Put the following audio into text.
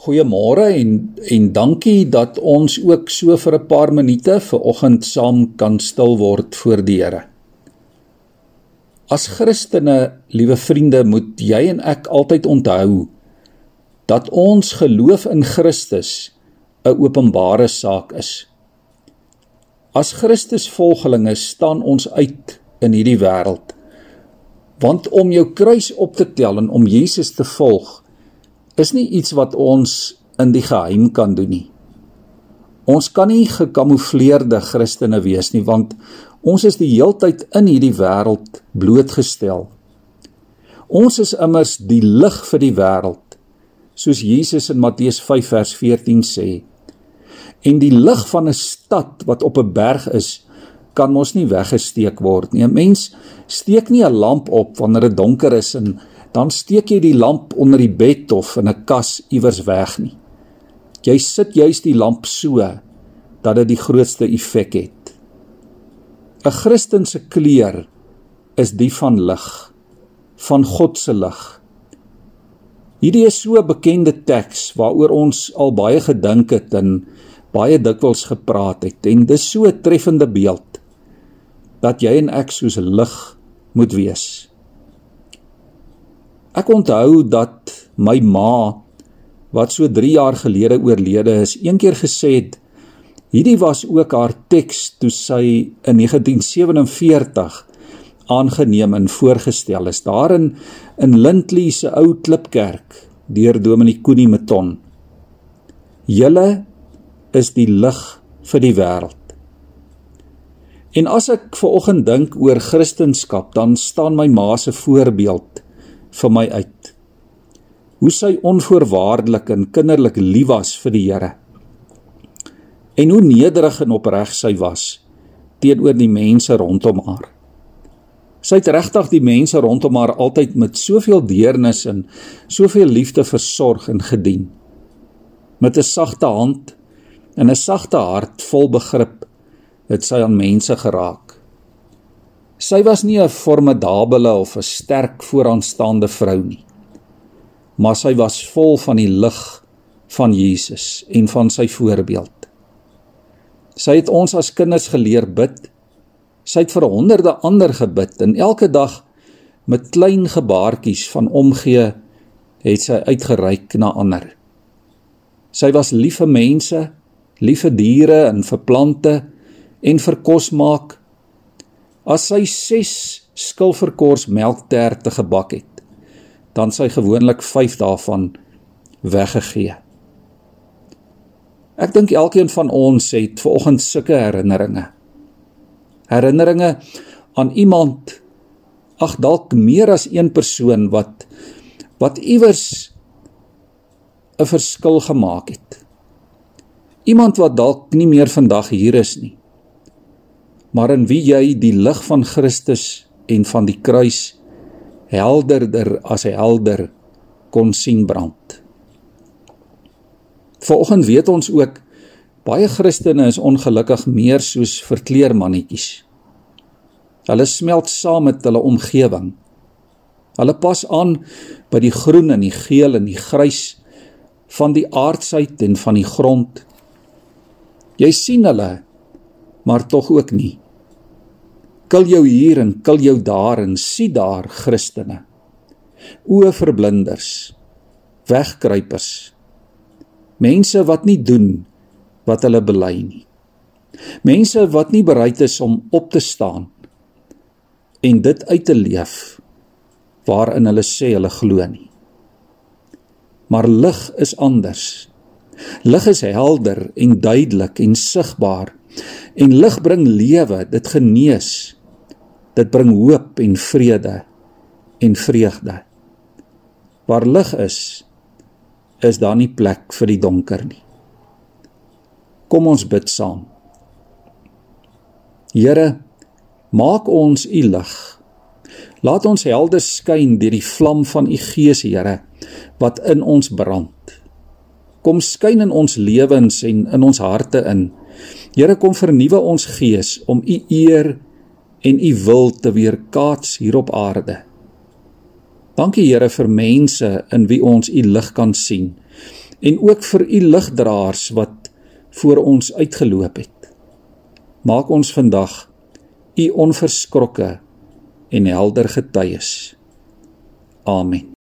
Goeiemôre en en dankie dat ons ook so vir 'n paar minute ver oggend saam kan stil word voor die Here. As Christene, liewe vriende, moet jy en ek altyd onthou dat ons geloof in Christus 'n openbare saak is. As Christusvolgelinge staan ons uit in hierdie wêreld. Want om jou kruis op te tel en om Jesus te volg, is nie iets wat ons in die geheim kan doen nie. Ons kan nie gekamoufleerde Christene wees nie want ons is die heeltyd in hierdie wêreld blootgestel. Ons is immers die lig vir die wêreld, soos Jesus in Matteus 5 vers 14 sê. En die lig van 'n stad wat op 'n berg is, kan mos nie weggesteek word nie. 'n Mens steek nie 'n lamp op wanneer dit donker is en dan steek jy die lamp onder die bed of in 'n kas iewers weg nie. Jy sit juis die lamp so dat dit die grootste effek het. 'n Christen se kleur is die van lig, van God se lig. Hierdie is so 'n bekende teks waaroor ons al baie gedink het en baie dikwels gepraat het en dis so 'n treffende beeld dat jy en ek soos lig moet wees. Ek onthou dat my ma wat so 3 jaar gelede oorlede is, een keer gesê het hierdie was ook haar teks toe sy in 1947 aangeneem en voorgestel is daarin in Lindley se ou klipkerk deur Dominee Koenie Meton. Julle is die lig vir die wêreld. En as ek ver oggend dink oor Christendom, dan staan my ma se voorbeeld vir my uit. Hoe sy onvoorwaardelik en kinderlik lief was vir die Here. En hoe nederig en opreg sy was teenoor die mense rondom haar. Sy het regtig die mense rondom haar altyd met soveel deernis en soveel liefde versorg en gedien. Met 'n sagte hand en 'n sagte hart vol begrip het sy aan mense geraak. Sy was nie 'n formidable of 'n sterk vooraanstaande vrou nie. Maar sy was vol van die lig van Jesus en van sy voorbeeld. Sy het ons as kinders geleer bid. Sy het vir honderde ander gebid en elke dag met klein gebaartjies van omgee het sy uitgereik na ander. Sy was lief vir mense, lief vir diere en vir plante en vir kos maak As sy 6 skilverkors melkterte gebak het, dan sy gewoonlik 5 daarvan weggegee. Ek dink elkeen van ons het vanoggend sulke herinneringe. Herinneringe aan iemand ag dalk meer as een persoon wat wat iewers 'n verskil gemaak het. Iemand wat dalk nie meer vandag hier is nie maar in wie jy die lig van Christus en van die kruis helderder as helder kon sien brand. Vanoggend weet ons ook baie Christene is ongelukkig meer soos verkleermannetjies. Hulle smelt saam met hulle omgewing. Hulle pas aan by die groen en die geel en die grys van die aardsheid en van die grond. Jy sien hulle maar tog ook nie. Kil jou hier en kil jou daar en sien daar Christene. O verblinders, wegkruipers. Mense wat nie doen wat hulle bely nie. Mense wat nie bereid is om op te staan en dit uit te leef waarin hulle sê hulle glo nie. Maar lig is anders. Lig is helder en duidelik en sigbaar En lig bring lewe, dit genees. Dit bring hoop en vrede en vreugde. Waar lig is, is daar nie plek vir die donker nie. Kom ons bid saam. Here, maak ons u lig. Laat ons helder skyn deur die vlam van u Gees, Here, wat in ons brand. Kom skyn in ons lewens en in ons harte in. Here kom vernuwe ons gees om u eer en u wil te weerkaats hier op aarde. Dankie Here vir mense in wie ons u lig kan sien en ook vir u ligdraers wat voor ons uitgeloop het. Maak ons vandag u onverskrokke en helder getuies. Amen.